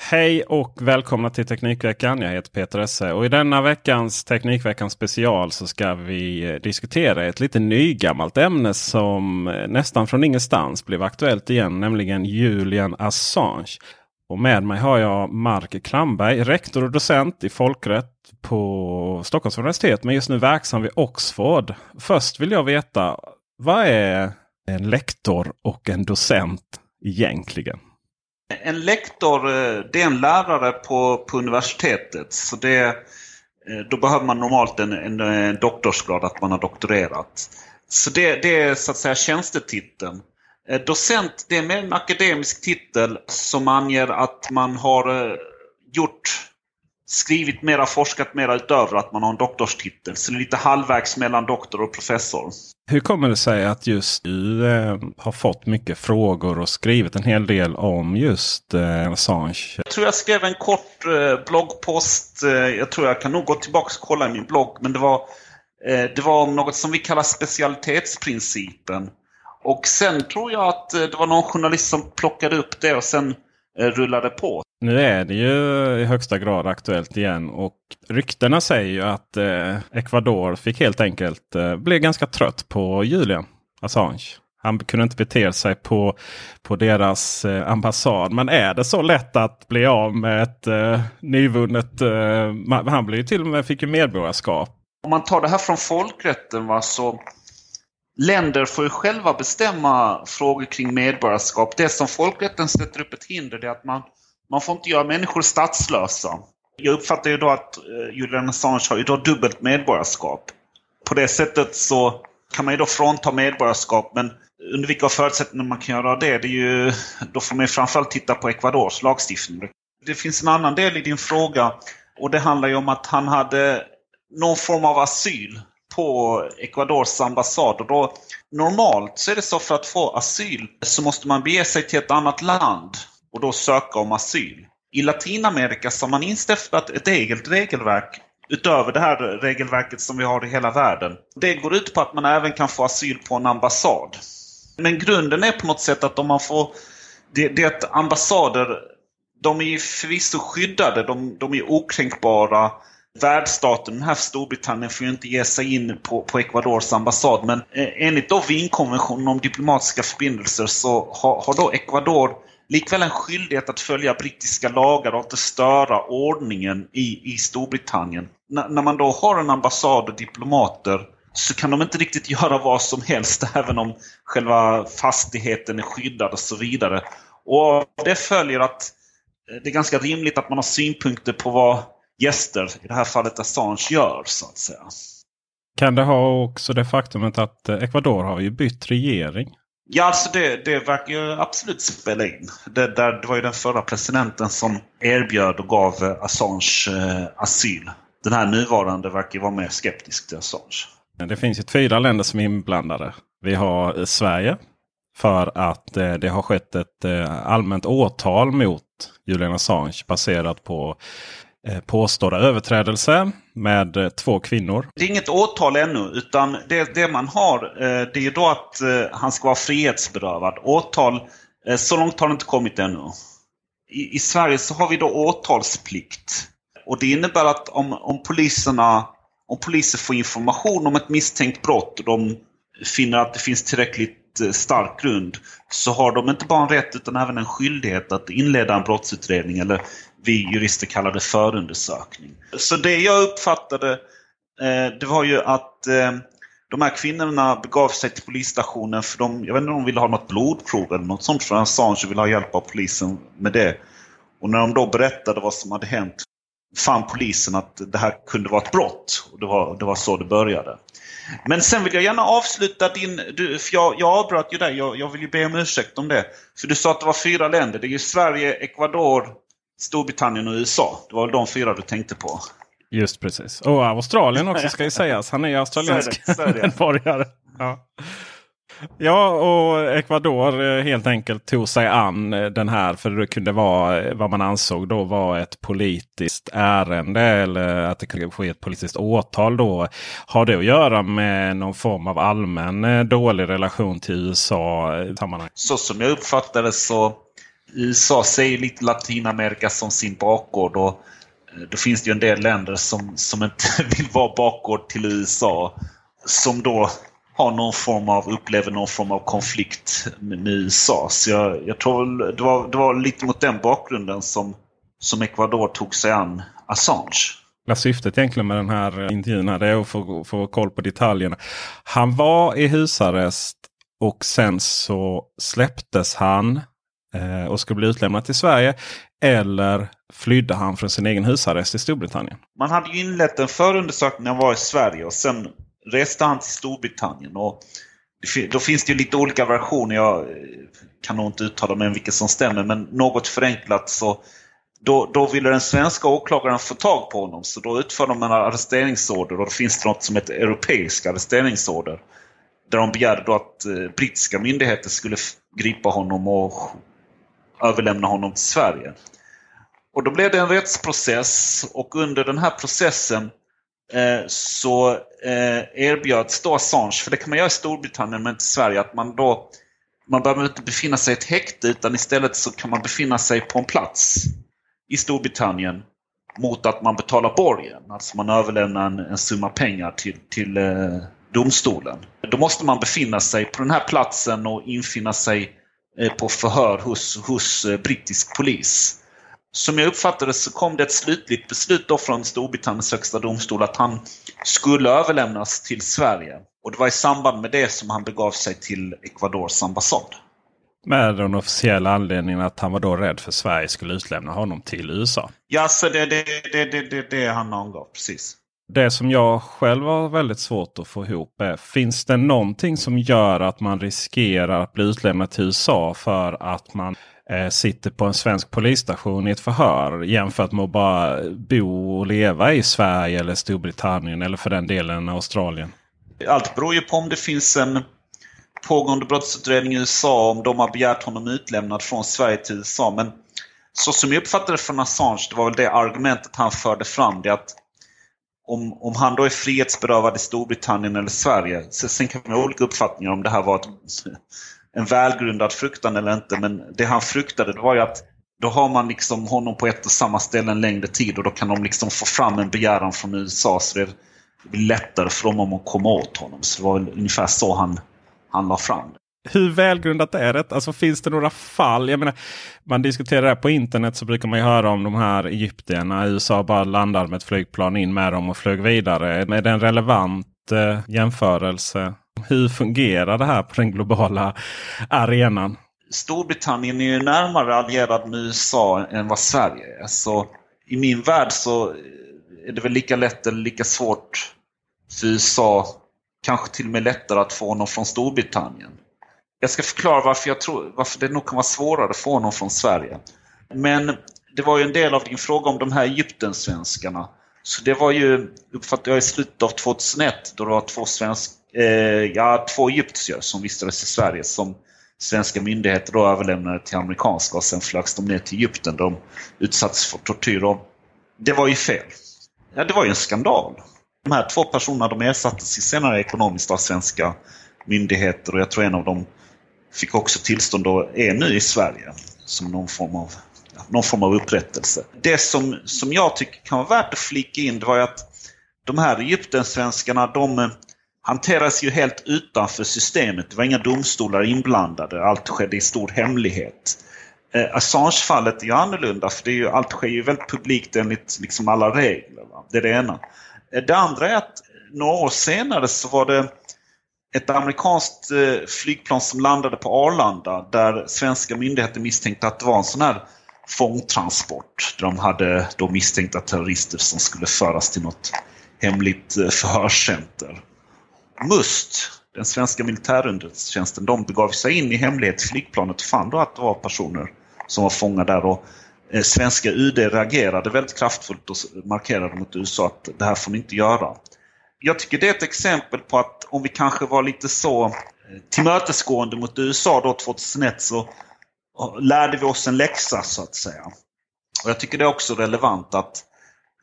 Hej och välkomna till Teknikveckan. Jag heter Peter Esse och i denna veckans Teknikveckan special så ska vi eh, diskutera ett lite nygammalt ämne som eh, nästan från ingenstans blev aktuellt igen, nämligen Julian Assange. Och med mig har jag Mark Klamberg, rektor och docent i folkrätt på Stockholms universitet, men just nu verksam vid Oxford. Först vill jag veta, vad är en lektor och en docent egentligen? En lektor eh, det är en lärare på, på universitetet. Så det, eh, då behöver man normalt en, en, en doktorsgrad, att man har doktorerat. Så det, det är så att säga tjänstetiteln. Eh, docent det är mer en akademisk titel som anger att man har gjort skrivit mera, forskat mera utöver att man har en doktorstitel. Så det är lite halvvägs mellan doktor och professor. Hur kommer det sig att just du eh, har fått mycket frågor och skrivit en hel del om just eh, Assange? Jag tror jag skrev en kort eh, bloggpost. Eh, jag tror jag kan nog gå tillbaka och kolla i min blogg. Men det var, eh, det var om något som vi kallar specialitetsprincipen. Och sen tror jag att eh, det var någon journalist som plockade upp det och sen rullade på. Nu är det ju i högsta grad aktuellt igen och ryktena säger ju att eh, Ecuador fick helt enkelt eh, bli ganska trött på Julian Assange. Han kunde inte bete sig på, på deras eh, ambassad. Men är det så lätt att bli av med ett eh, nyvunnet... Eh, han blev ju till och med fick ju medborgarskap. Om man tar det här från folkrätten va, så länder får ju själva bestämma frågor kring medborgarskap. Det som folkrätten sätter upp ett hinder det är att man man får inte göra människor statslösa. Jag uppfattar ju då att eh, Julian Assange har ju då dubbelt medborgarskap. På det sättet så kan man ju då frånta medborgarskap men under vilka förutsättningar man kan göra det, det är ju, då får man ju framförallt titta på Ecuadors lagstiftning. Det finns en annan del i din fråga och det handlar ju om att han hade någon form av asyl på Ecuadors ambassad. Och då, normalt så är det så för att få asyl så måste man bege sig till ett annat land och då söka om asyl. I Latinamerika så har man instiftat ett eget regelverk utöver det här regelverket som vi har i hela världen. Det går ut på att man även kan få asyl på en ambassad. Men grunden är på något sätt att om man får... Det, det är att ambassader, de är förvisso skyddade, de, de är okränkbara. Värdstaten, den här Storbritannien, får ju inte ge sig in på, på Ecuadors ambassad. Men eh, enligt då Wienkonventionen om diplomatiska förbindelser så har, har då Ecuador likväl en skyldighet att följa brittiska lagar och inte störa ordningen i, i Storbritannien. N när man då har en ambassad och diplomater så kan de inte riktigt göra vad som helst även om själva fastigheten är skyddad och så vidare. Och Det följer att eh, det är ganska rimligt att man har synpunkter på vad gäster, i det här fallet Assange, gör så att säga. Kan det ha också det faktumet att eh, Ecuador har ju bytt regering? Ja, alltså det, det verkar ju absolut spela in. Det, där, det var ju den förra presidenten som erbjöd och gav eh, Assange eh, asyl. Den här nuvarande verkar vara mer skeptisk till Assange. Det finns ju fyra länder som är inblandade. Vi har Sverige för att det har skett ett allmänt åtal mot Julian Assange baserat på Eh, påstådda överträdelse med eh, två kvinnor. Det är inget åtal ännu utan det, det man har eh, det är då att han ska vara frihetsberövad. Åtal, så långt har det inte kommit ännu. I, I, Sverige så har vi då åtalsplikt. Och det innebär att om, om poliserna om poliser får information om ett misstänkt brott och de finner att det finns tillräckligt tillräckligt stark grund så har de inte bara en rätt utan även en skyldighet att inleda en brottsutredning eller vi jurister kallar det förundersökning. Så det jag uppfattade eh, det var ju att eh, de här kvinnorna begav sig till polisstationen för de, jag vet inte om de ville ha något blodprov eller något sånt för Assange ville ha hjälp av polisen med det. Och när de då berättade vad som hade hänt fann polisen att det här kunde vara ett brott. Och det var, det var så det började. Men sen vill jag gärna avsluta din... Du, för jag, jag avbröt ju dig. Jag, jag vill ju be om ursäkt om det. För du sa att det var fyra länder. Det är ju Sverige, Ecuador, Storbritannien och USA. Det var väl de fyra du tänkte på? Just precis. Och Australien också ska ju sägas. Han är ju australiensk medborgare. Ja. Ja, och Ecuador eh, helt enkelt tog sig an eh, den här för det kunde vara eh, vad man ansåg då var ett politiskt ärende eller att det kunde ske ett politiskt åtal då. Har det att göra med någon form av allmän dålig relation till USA? Sammanhang? Så som jag uppfattar det så USA ser lite Latinamerika som sin bakgård. Och eh, då finns det ju en del länder som, som inte vill vara bakgård till USA. Som då har någon form av, upplever någon form av konflikt med, med USA. Så jag, jag tror det var, det var lite mot den bakgrunden som, som Ecuador tog sig an Assange. Syftet egentligen med den här eh, intervjun är att få, få koll på detaljerna. Han var i husarrest och sen så släpptes han eh, och skulle bli utlämnad till Sverige. Eller flydde han från sin egen husarrest i Storbritannien? Man hade ju inlett en förundersökning när han var i Sverige och sen reste han till Storbritannien. Och då finns det ju lite olika versioner. Jag eh, kan nog inte uttala mig om vilket som stämmer, men något förenklat så då, då ville den svenska åklagaren få tag på honom så då utförde de en arresteringsorder och då finns det något som heter europeisk arresteringsorder. Där de begärde då att eh, brittiska myndigheter skulle gripa honom och överlämna honom till Sverige. Och då blev det en rättsprocess och under den här processen Eh, så eh, erbjöds då Assange, för det kan man göra i Storbritannien men inte i Sverige, att man då man behöver inte befinna sig i ett häkte utan istället så kan man befinna sig på en plats i Storbritannien mot att man betalar borgen. Alltså man överlämnar en, en summa pengar till, till eh, domstolen. Då måste man befinna sig på den här platsen och infinna sig på förhör hos, hos eh, brittisk polis som jag uppfattade så kom det ett slutligt beslut då från Storbritanniens högsta domstol att han skulle överlämnas till Sverige. Och det var i samband med det som han begav sig till Ecuadors ambassad. Med den officiella anledningen att han var då rädd för Sverige skulle utlämna honom till USA. Ja, så det är det, det, det, det, det han angav. Precis. Det som jag själv har väldigt svårt att få ihop är. Finns det någonting som gör att man riskerar att bli utlämnad till USA för att man eh, sitter på en svensk polisstation i ett förhör jämfört med att bara bo och leva i Sverige eller Storbritannien eller för den delen Australien? Allt beror ju på om det finns en pågående brottsutredning i USA om de har begärt honom utlämnad från Sverige till USA. Men så som jag uppfattade det från Assange, det var väl det argumentet han förde fram. Det att om, om han då är frihetsberövad i Storbritannien eller Sverige. Sen kan man ha olika uppfattningar om det här var ett en välgrundad fruktan eller inte. Men det han fruktade det var ju att då har man liksom honom på ett och samma ställe en längre tid och då kan de liksom få fram en begäran från USA. Så det blir lättare för dem att komma åt honom. Så det var ungefär så han, han la fram det. Hur välgrundat är det? Alltså finns det några fall? Jag menar, man diskuterar det här på internet så brukar man ju höra om de här egyptierna. USA bara landar med ett flygplan in med dem och flög vidare. Är det en relevant eh, jämförelse? Hur fungerar det här på den globala arenan? Storbritannien är ju närmare allierad med USA än vad Sverige är. Så i min värld så är det väl lika lätt eller lika svårt för USA, kanske till och med lättare att få honom från Storbritannien. Jag ska förklara varför, jag tror, varför det nog kan vara svårare att få honom från Sverige. Men det var ju en del av din fråga om de här Egyptensvenskarna. Så det var ju, uppfattade jag, i slutet av 2001 då det var två svensk, eh, ja, två egyptier som vistades i Sverige som svenska myndigheter då överlämnade till amerikanska och sen flögs de ner till Egypten. De utsattes för tortyr. Och det var ju fel. Ja, det var ju en skandal. De här två personerna de ersattes senare ekonomiskt av svenska myndigheter och jag tror en av dem fick också tillstånd och är nu i Sverige som någon form av, någon form av upprättelse. Det som, som jag tycker kan vara värt att flika in det var ju att de här Egyptensvenskarna de eh, hanteras ju helt utanför systemet. Det var inga domstolar inblandade. Allt skedde i stor hemlighet. Eh, Assange-fallet är ju annorlunda för det är ju, allt sker ju väldigt publikt enligt liksom alla regler. Va? Det är det ena. Eh, det andra är att några år senare så var det ett amerikanskt eh, flygplan som landade på Arlanda där svenska myndigheter misstänkte att det var en sån här fångtransport. Där de hade då misstänkta terrorister som skulle föras till något hemligt eh, förhörscenter. MUST, den svenska militärunderrättelsetjänsten, de begav sig in i hemlighet i flygplanet och fann då att det var personer som var fångade där. Och eh, svenska UD reagerade väldigt kraftfullt och markerade mot USA att det här får ni inte göra. Jag tycker det är ett exempel på att om vi kanske var lite så eh, tillmötesgående mot USA då 2001 så lärde vi oss en läxa så att säga. Och Jag tycker det är också relevant att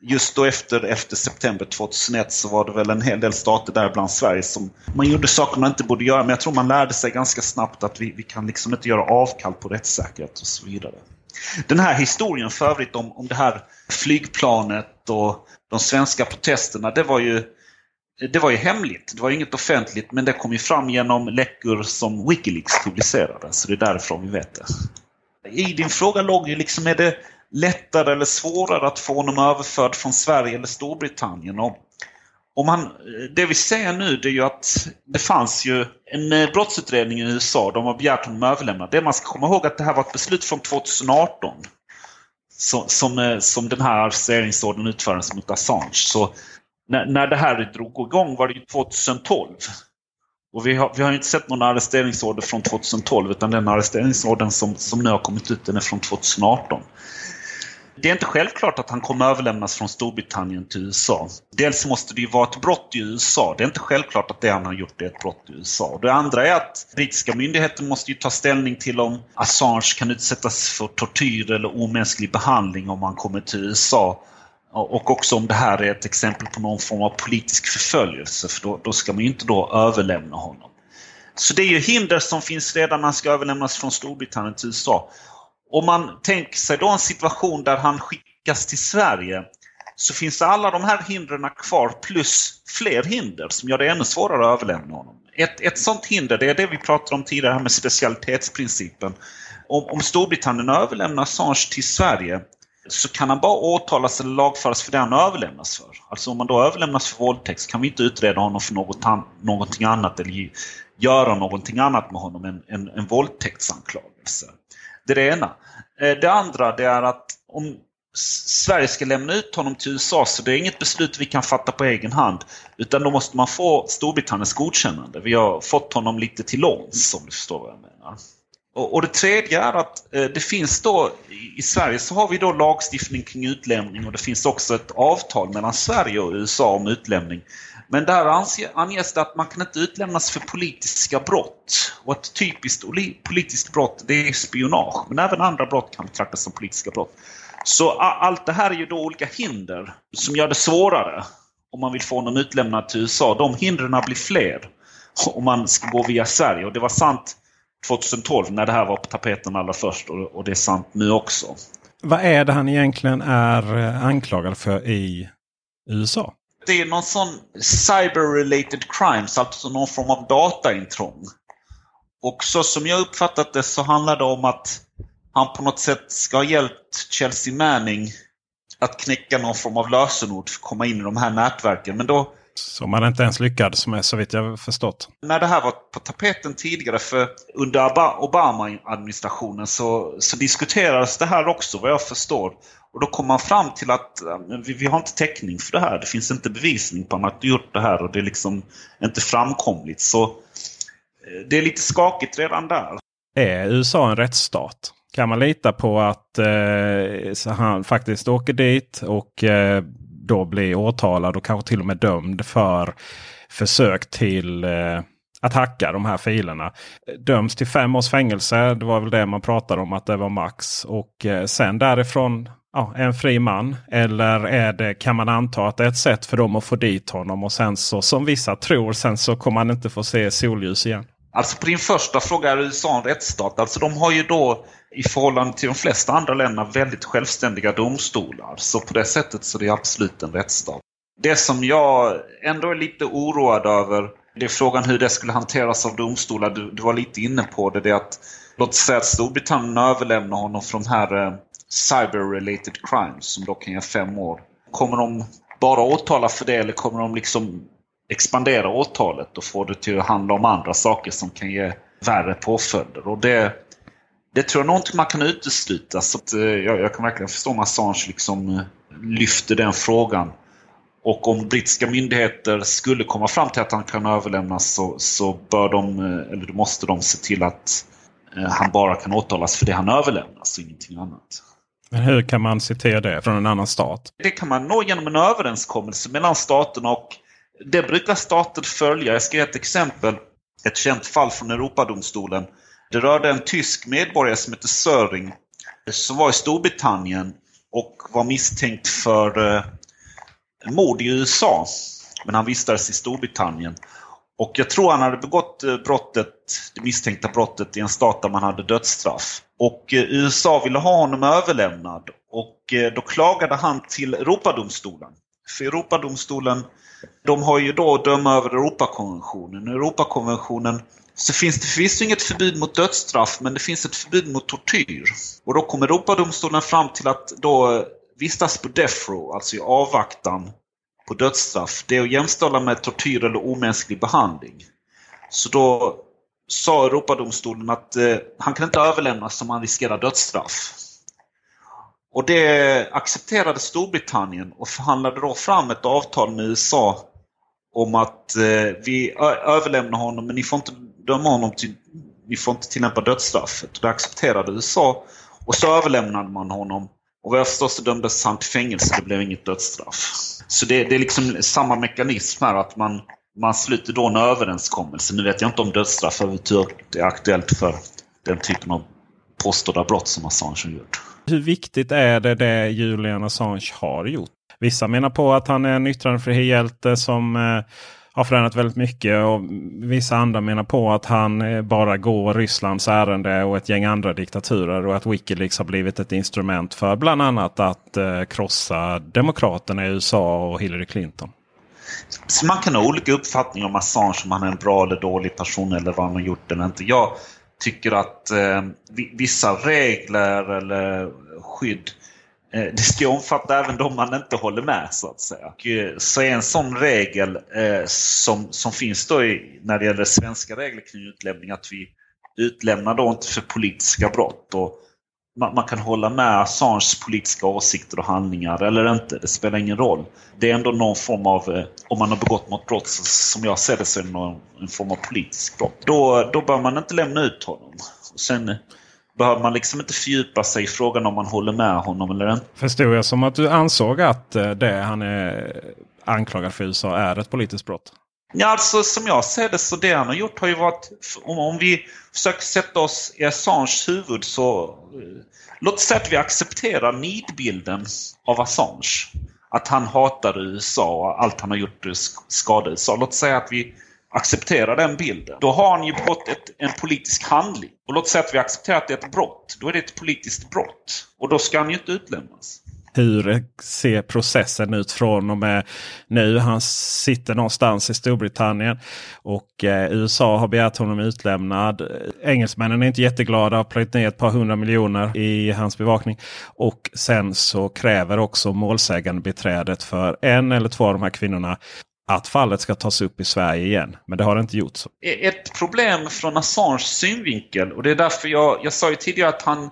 just då efter, efter september 2001 så var det väl en hel del stater däribland Sverige som man gjorde saker man inte borde göra. Men jag tror man lärde sig ganska snabbt att vi, vi kan liksom inte göra avkall på rättssäkerhet och så vidare. Den här historien för övrigt om, om det här flygplanet och de svenska protesterna, det var ju det var ju hemligt, det var inget offentligt, men det kom ju fram genom läckor som Wikileaks publicerade. Så det är därifrån vi vet det. I din fråga låg ju liksom, är det lättare eller svårare att få honom överförd från Sverige eller Storbritannien? Och om han, det vi ser nu det är ju att det fanns ju en eh, brottsutredning i USA. De har begärt honom överlämnad. Det man ska komma ihåg att det här var ett beslut från 2018. Som, som, som den här arresteringsordern utfördes mot Assange. Så när, när det här drog igång var det 2012. Och vi har, vi har inte sett någon arresteringsorder från 2012 utan den arresteringsordern som, som nu har kommit ut den är från 2018. Det är inte självklart att han kommer överlämnas från Storbritannien till USA. Dels måste det ju vara ett brott i USA. Det är inte självklart att det han har gjort är ett brott i USA. Det andra är att brittiska myndigheter måste ju ta ställning till om Assange kan utsättas för tortyr eller omänsklig behandling om han kommer till USA. Och också om det här är ett exempel på någon form av politisk förföljelse, för då, då ska man ju inte då överlämna honom. Så det är ju hinder som finns redan när han ska överlämnas från Storbritannien till USA. Om man tänker sig då en situation där han skickas till Sverige så finns alla de här hindren kvar plus fler hinder som gör det ännu svårare att överlämna honom. Ett, ett sånt hinder det är det vi pratade om tidigare här med specialitetsprincipen. Om, om Storbritannien överlämnar Assange till Sverige så kan han bara åtalas eller lagföras för det han överlämnas för. Alltså om man då överlämnas för våldtäkt så kan vi inte utreda honom för något an någonting annat eller göra någonting annat med honom än en, en våldtäktsanklagelse. Det är det ena. Eh, det andra det är att om Sverige ska lämna ut honom till USA så det är inget beslut vi kan fatta på egen hand. Utan då måste man få Storbritanniens godkännande. Vi har fått honom lite till låns om du förstår vad jag menar. Och, och det tredje är att eh, det finns då i Sverige så har vi då lagstiftning kring utlämning och det finns också ett avtal mellan Sverige och USA om utlämning. Men där anges det att man kan inte utlämnas för politiska brott. Och ett typiskt politiskt brott det är spionage. Men även andra brott kan betraktas som politiska brott. Så allt det här är ju då olika hinder som gör det svårare om man vill få honom utlämnad till USA. De hindren blir fler om man ska gå via Sverige. Och det var sant 2012 när det här var på tapeten allra först och, och det är sant nu också. Vad är det han egentligen är eh, anklagad för i USA? Det är någon sån cyber-related crimes, alltså någon form av dataintrång. Och så som jag uppfattat det så handlar det om att han på något sätt ska ha hjälpt Chelsea Manning att knäcka någon form av lösenord för att komma in i de här nätverken. Men då som man inte ens lyckades med så vitt jag förstått. När det här var på tapeten tidigare, för under Obama-administrationen så, så diskuterades det här också vad jag förstår. Och då kom man fram till att vi, vi har inte täckning för det här. Det finns inte bevisning på att har gjort det här och det är liksom inte framkomligt. Så eh, det är lite skakigt redan där. Är USA en rättsstat? Kan man lita på att eh, han faktiskt åker dit och eh, då bli åtalad och kanske till och med dömd för försök till eh, att hacka de här filerna. Döms till fem års fängelse. Det var väl det man pratade om att det var max. Och eh, sen därifrån ja, en fri man. Eller är det, kan man anta att det är ett sätt för dem att få dit honom och sen så som vissa tror sen så kommer han inte få se solljus igen. Alltså på din första fråga, är USA en rättsstat? Alltså de har ju då i förhållande till de flesta andra länderna väldigt självständiga domstolar. Så på det sättet så är det absolut en rättsstat. Det som jag ändå är lite oroad över Det är frågan hur det skulle hanteras av domstolar. Du, du var lite inne på det. det att, låt säga att Storbritannien överlämnar honom från de här eh, cyber-related crimes som då kan ge fem år. Kommer de bara åtala för det eller kommer de liksom expandera åtalet och få det till att handla om andra saker som kan ge värre påföljder? Och det, det tror jag någonting man kan utesluta. Så att, eh, jag, jag, kan verkligen förstå om Assange liksom eh, lyfter den frågan. Och om brittiska myndigheter skulle komma fram till att han kan överlämnas så, så bör de, eh, eller måste de se till att han bara kan åtalas för det han överlämnas och ingenting annat. Men hur kan man citera det från en annan stat? Det kan man nå genom en överenskommelse mellan staterna och det brukar stater följa. Jag ska ge ett exempel. Ett känt fall från Europadomstolen. Det rörde en tysk medborgare som hette Söring som var i Storbritannien och var misstänkt för eh, mord i USA. Men han vistades i Storbritannien. Och jag tror han hade begått eh, brottet, det misstänkta brottet i en stat där man hade dödsstraff. Och eh, USA ville ha honom överlämnad och eh, då klagade han till Europadomstolen. För Europadomstolen, de har ju då att döma över Europakonventionen. Europakonventionen så finns det förvisso inget förbud mot dödsstraff men det finns ett förbud mot tortyr. Och då kom Europadomstolen fram till att då vistas på death row, alltså i avvaktan på dödsstraff, det är att jämställa med tortyr eller omänsklig behandling. Så då sa Europadomstolen att eh, han kan inte överlämnas om han riskerar dödsstraff. Och det accepterade Storbritannien och förhandlade då fram ett avtal med USA om att eh, vi överlämnar honom men ni får inte döma honom till, ni får inte tillämpa dödsstraffet. Det accepterade USA och så överlämnade man honom. Och vad jag förstår så dömdes han till fängelse, det blev inget dödsstraff. Så det, det är liksom samma mekanism här att man man sluter då en överenskommelse. Nu vet jag inte om dödsstraff överhuvudtaget är aktuellt för den typen av påstådda brott som Assange har gjort. Hur viktigt är det det Julian Assange har gjort? Vissa menar på att han är en yttrandefrihetshjälte som eh, har förändrat väldigt mycket. Och vissa andra menar på att han eh, bara går Rysslands ärende och ett gäng andra diktaturer. Och att Wikileaks har blivit ett instrument för bland annat att eh, krossa demokraterna i USA och Hillary Clinton. Så man kan ha olika uppfattningar om Assange, om han är en bra eller dålig person eller vad han har gjort eller inte. Jag tycker att eh, vissa regler eller skydd eh, Eh, det ska omfatta även de man inte håller med så att säga. Och, eh, så är en sån regel eh, som, som finns då i, när det gäller svenska regler kring utlämning att vi utlämnar då inte för politiska brott. Och man, man, kan hålla med Assanges politiska åsikter och handlingar eller inte. Det spelar ingen roll. Det är ändå någon form av, eh, om man har begått något brott som jag ser det så är det någon, en form av politisk brott. Då, då bör man inte lämna ut honom. sen behöver man liksom inte fördjupa sig i frågan om man håller med honom eller inte. Förstod jag som att du ansåg att eh, det han är anklagad för i USA är ett politiskt brott? Ja, alltså som jag ser det så det han har gjort har ju varit... Om, om vi försöker sätta oss i Assanges huvud så... Eh, låt säga att vi accepterar nidbilden av Assange. Att han hatar USA och allt han har gjort skadar USA. Låt säga att vi accepterar den bilden. Då har han ju begått ett, en politisk handling. Och låt säga att vi accepterar att det är ett brott. Då är det ett politiskt brott. Och då ska han ju inte utlämnas. Hur ser processen ut från och med nu? Han sitter någonstans i Storbritannien och eh, USA har begärt honom utlämnad. Engelsmännen är inte jätteglada och har plöjt ner ett par hundra miljoner i hans bevakning. Och sen så kräver också målsägandebiträdet för en eller två av de här kvinnorna att fallet ska tas upp i Sverige igen. Men det har det inte gjort. E- ett problem från Assanges synvinkel och det är därför jag, jag sa ju tidigare att han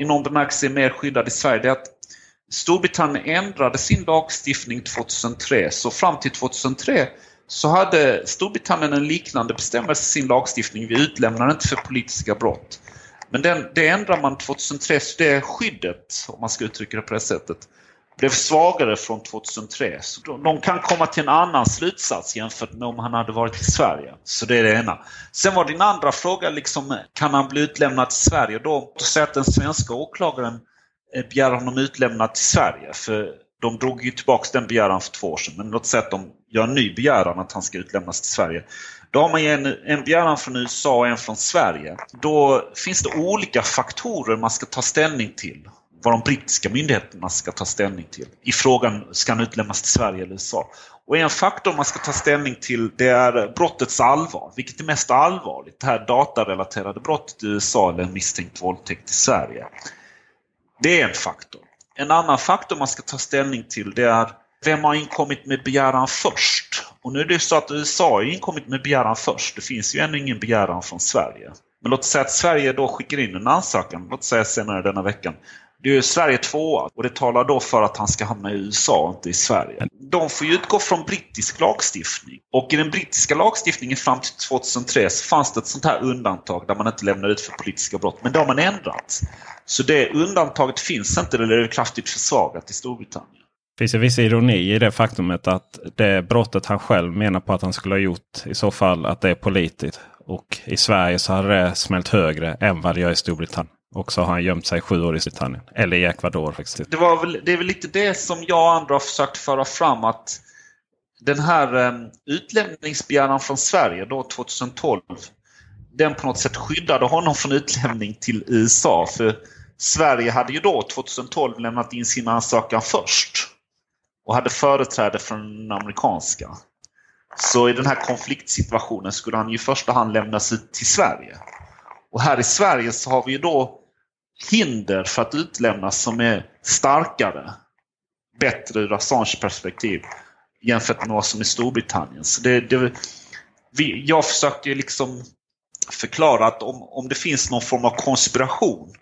i någon bemärkelse är mer skyddad i Sverige. Det är att Storbritannien ändrade sin lagstiftning 2003. Så fram till 2003 så hade Storbritannien en liknande bestämmelse i sin lagstiftning. Vi utlämnar inte för politiska brott. Men den, det ändrar man 2003, så det skyddet, om man ska uttrycka det på det sättet, blev svagare från 2003. Så de, de kan komma till en annan slutsats jämfört med om han hade varit i Sverige. Så det är det ena. Sen var din andra fråga, liksom, kan han bli utlämnad till Sverige? Då, säger att den svenska åklagaren eh, begär honom utlämnad till Sverige. För de drog ju tillbaka den begäran för två år sedan. Men låt säga att de gör en ny begäran att han ska utlämnas till Sverige. Då har man ju en, en begäran från USA och en från Sverige. Då finns det olika faktorer man ska ta ställning till vad de brittiska myndigheterna ska ta ställning till. I frågan, ska han utlämnas till Sverige eller USA? Och en faktor man ska ta ställning till det är brottets allvar. Vilket är mest allvarligt? Det här datarelaterade brottet i USA eller en misstänkt våldtäkt i Sverige. Det är en faktor. En annan faktor man ska ta ställning till det är vem har inkommit med begäran först? Och nu är det så att USA har inkommit med begäran först. Det finns ju ännu ingen begäran från Sverige. Men låt säga att Sverige då skickar in en ansökan, låt säga senare denna veckan. Det är ju Sverige tvåa och det talar då för att han ska hamna i USA och inte i Sverige. De får ju utgå från brittisk lagstiftning. Och i den brittiska lagstiftningen fram till 2003 så fanns det ett sånt här undantag där man inte lämnar ut för politiska brott. Men det har man ändrat. Så det undantaget finns inte eller är kraftigt försvagat i Storbritannien. Finns det viss ironi i det faktumet att det brottet han själv menar på att han skulle ha gjort i så fall att det är politiskt. Och i Sverige så har det smält högre än vad det gör i Storbritannien. Och så har han gömt sig sju år i Storbritannien. Eller i Ecuador faktiskt. Det, var väl, det är väl lite det som jag och andra har försökt föra fram. att Den här ehm, um, utlämningsbegäran från Sverige då 2012. Den på något sätt skyddade honom från utlämning till USA. För Sverige hade ju då 2012 lämnat in sin ansökan först. Och hade företräde från den amerikanska. Så i den här konfliktsituationen skulle han i första hand lämnas ut till Sverige. Och här i Sverige så har vi ju då hinder för att utlämnas som är starkare. Bättre ur Assange perspektiv jämfört med vad som är Storbritannien. Så det, det, vi, jag försökte liksom förklara att om, om det finns någon form av konspiration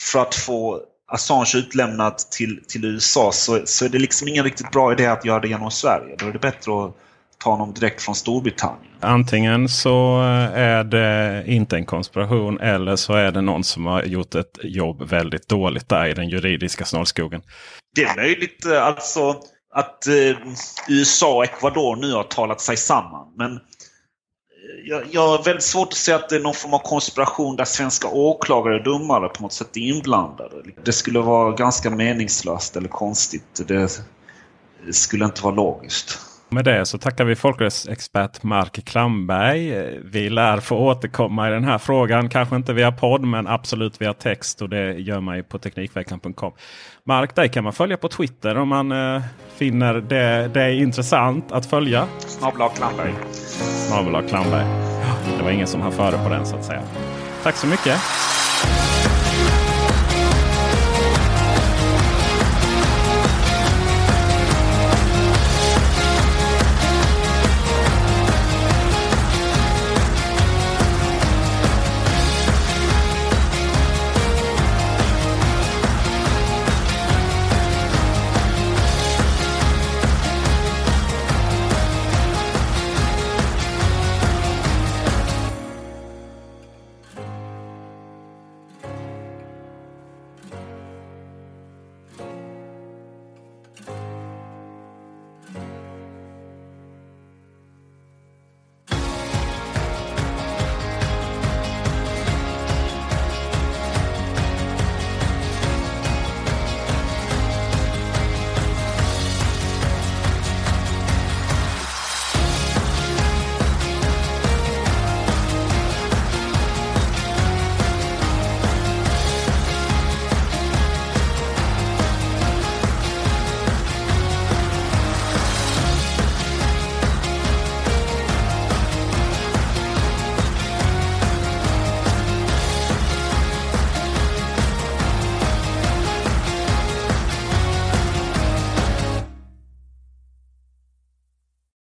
för att få Assange utlämnad till, till USA så, så är det liksom ingen riktigt bra idé att göra det genom Sverige. Då är det bättre att ta honom direkt från Storbritannien. Antingen så är det inte en konspiration eller så är det någon som har gjort ett jobb väldigt dåligt där i den juridiska snårskogen. Det är möjligt eh, alltså att eh, USA och Ecuador nu har talat sig samman. Men eh, jag, jag har väldigt svårt att se att det är någon form av konspiration där svenska åklagare och domare på något sätt är inblandade. Det skulle vara ganska meningslöst eller konstigt. Det skulle inte vara logiskt. Med det så tackar vi folkrättsexpert Mark Klamberg. Vi lär få återkomma i den här frågan. Kanske inte via podd men absolut via text och det gör man ju på Teknikveckan.com. Mark, dig kan man följa på Twitter om man eh, finner det, det är intressant att följa. Snabla Klamberg. Snabla Klamberg. Det var ingen som har före på den så att säga. Tack så mycket.